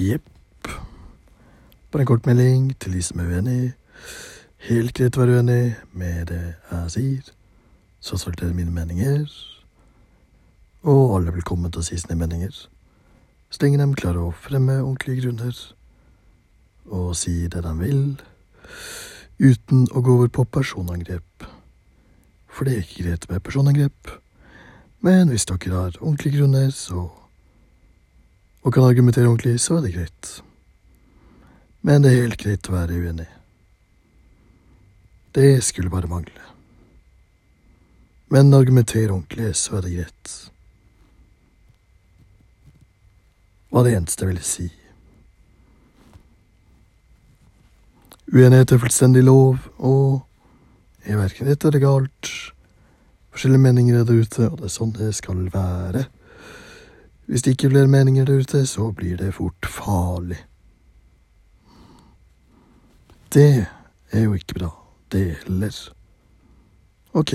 Jepp. Bare en kort melding til de som er uenig. Helt greit å være uenig med det jeg sier. Så svarte dere mine meninger. Og alle er velkommen til å si sine meninger. Så lenge de klarer å fremme ordentlige grunner og si det de vil, uten å gå over på personangrep. For det er ikke greit med personangrep. Men hvis dere har ordentlige grunner, så og kan argumentere ordentlig, så er det greit. Men det er helt greit å være uenig. Det skulle bare mangle. Men argumentere ordentlig, så er det greit. Var det eneste jeg ville si. Uenighet er fullstendig lov, og er verken rett eller galt. Forskjellige meninger er der ute, og det er sånn det skal være. Hvis det ikke blir meninger der ute, så blir det fort farlig. Det er jo ikke bra, det heller. Ok.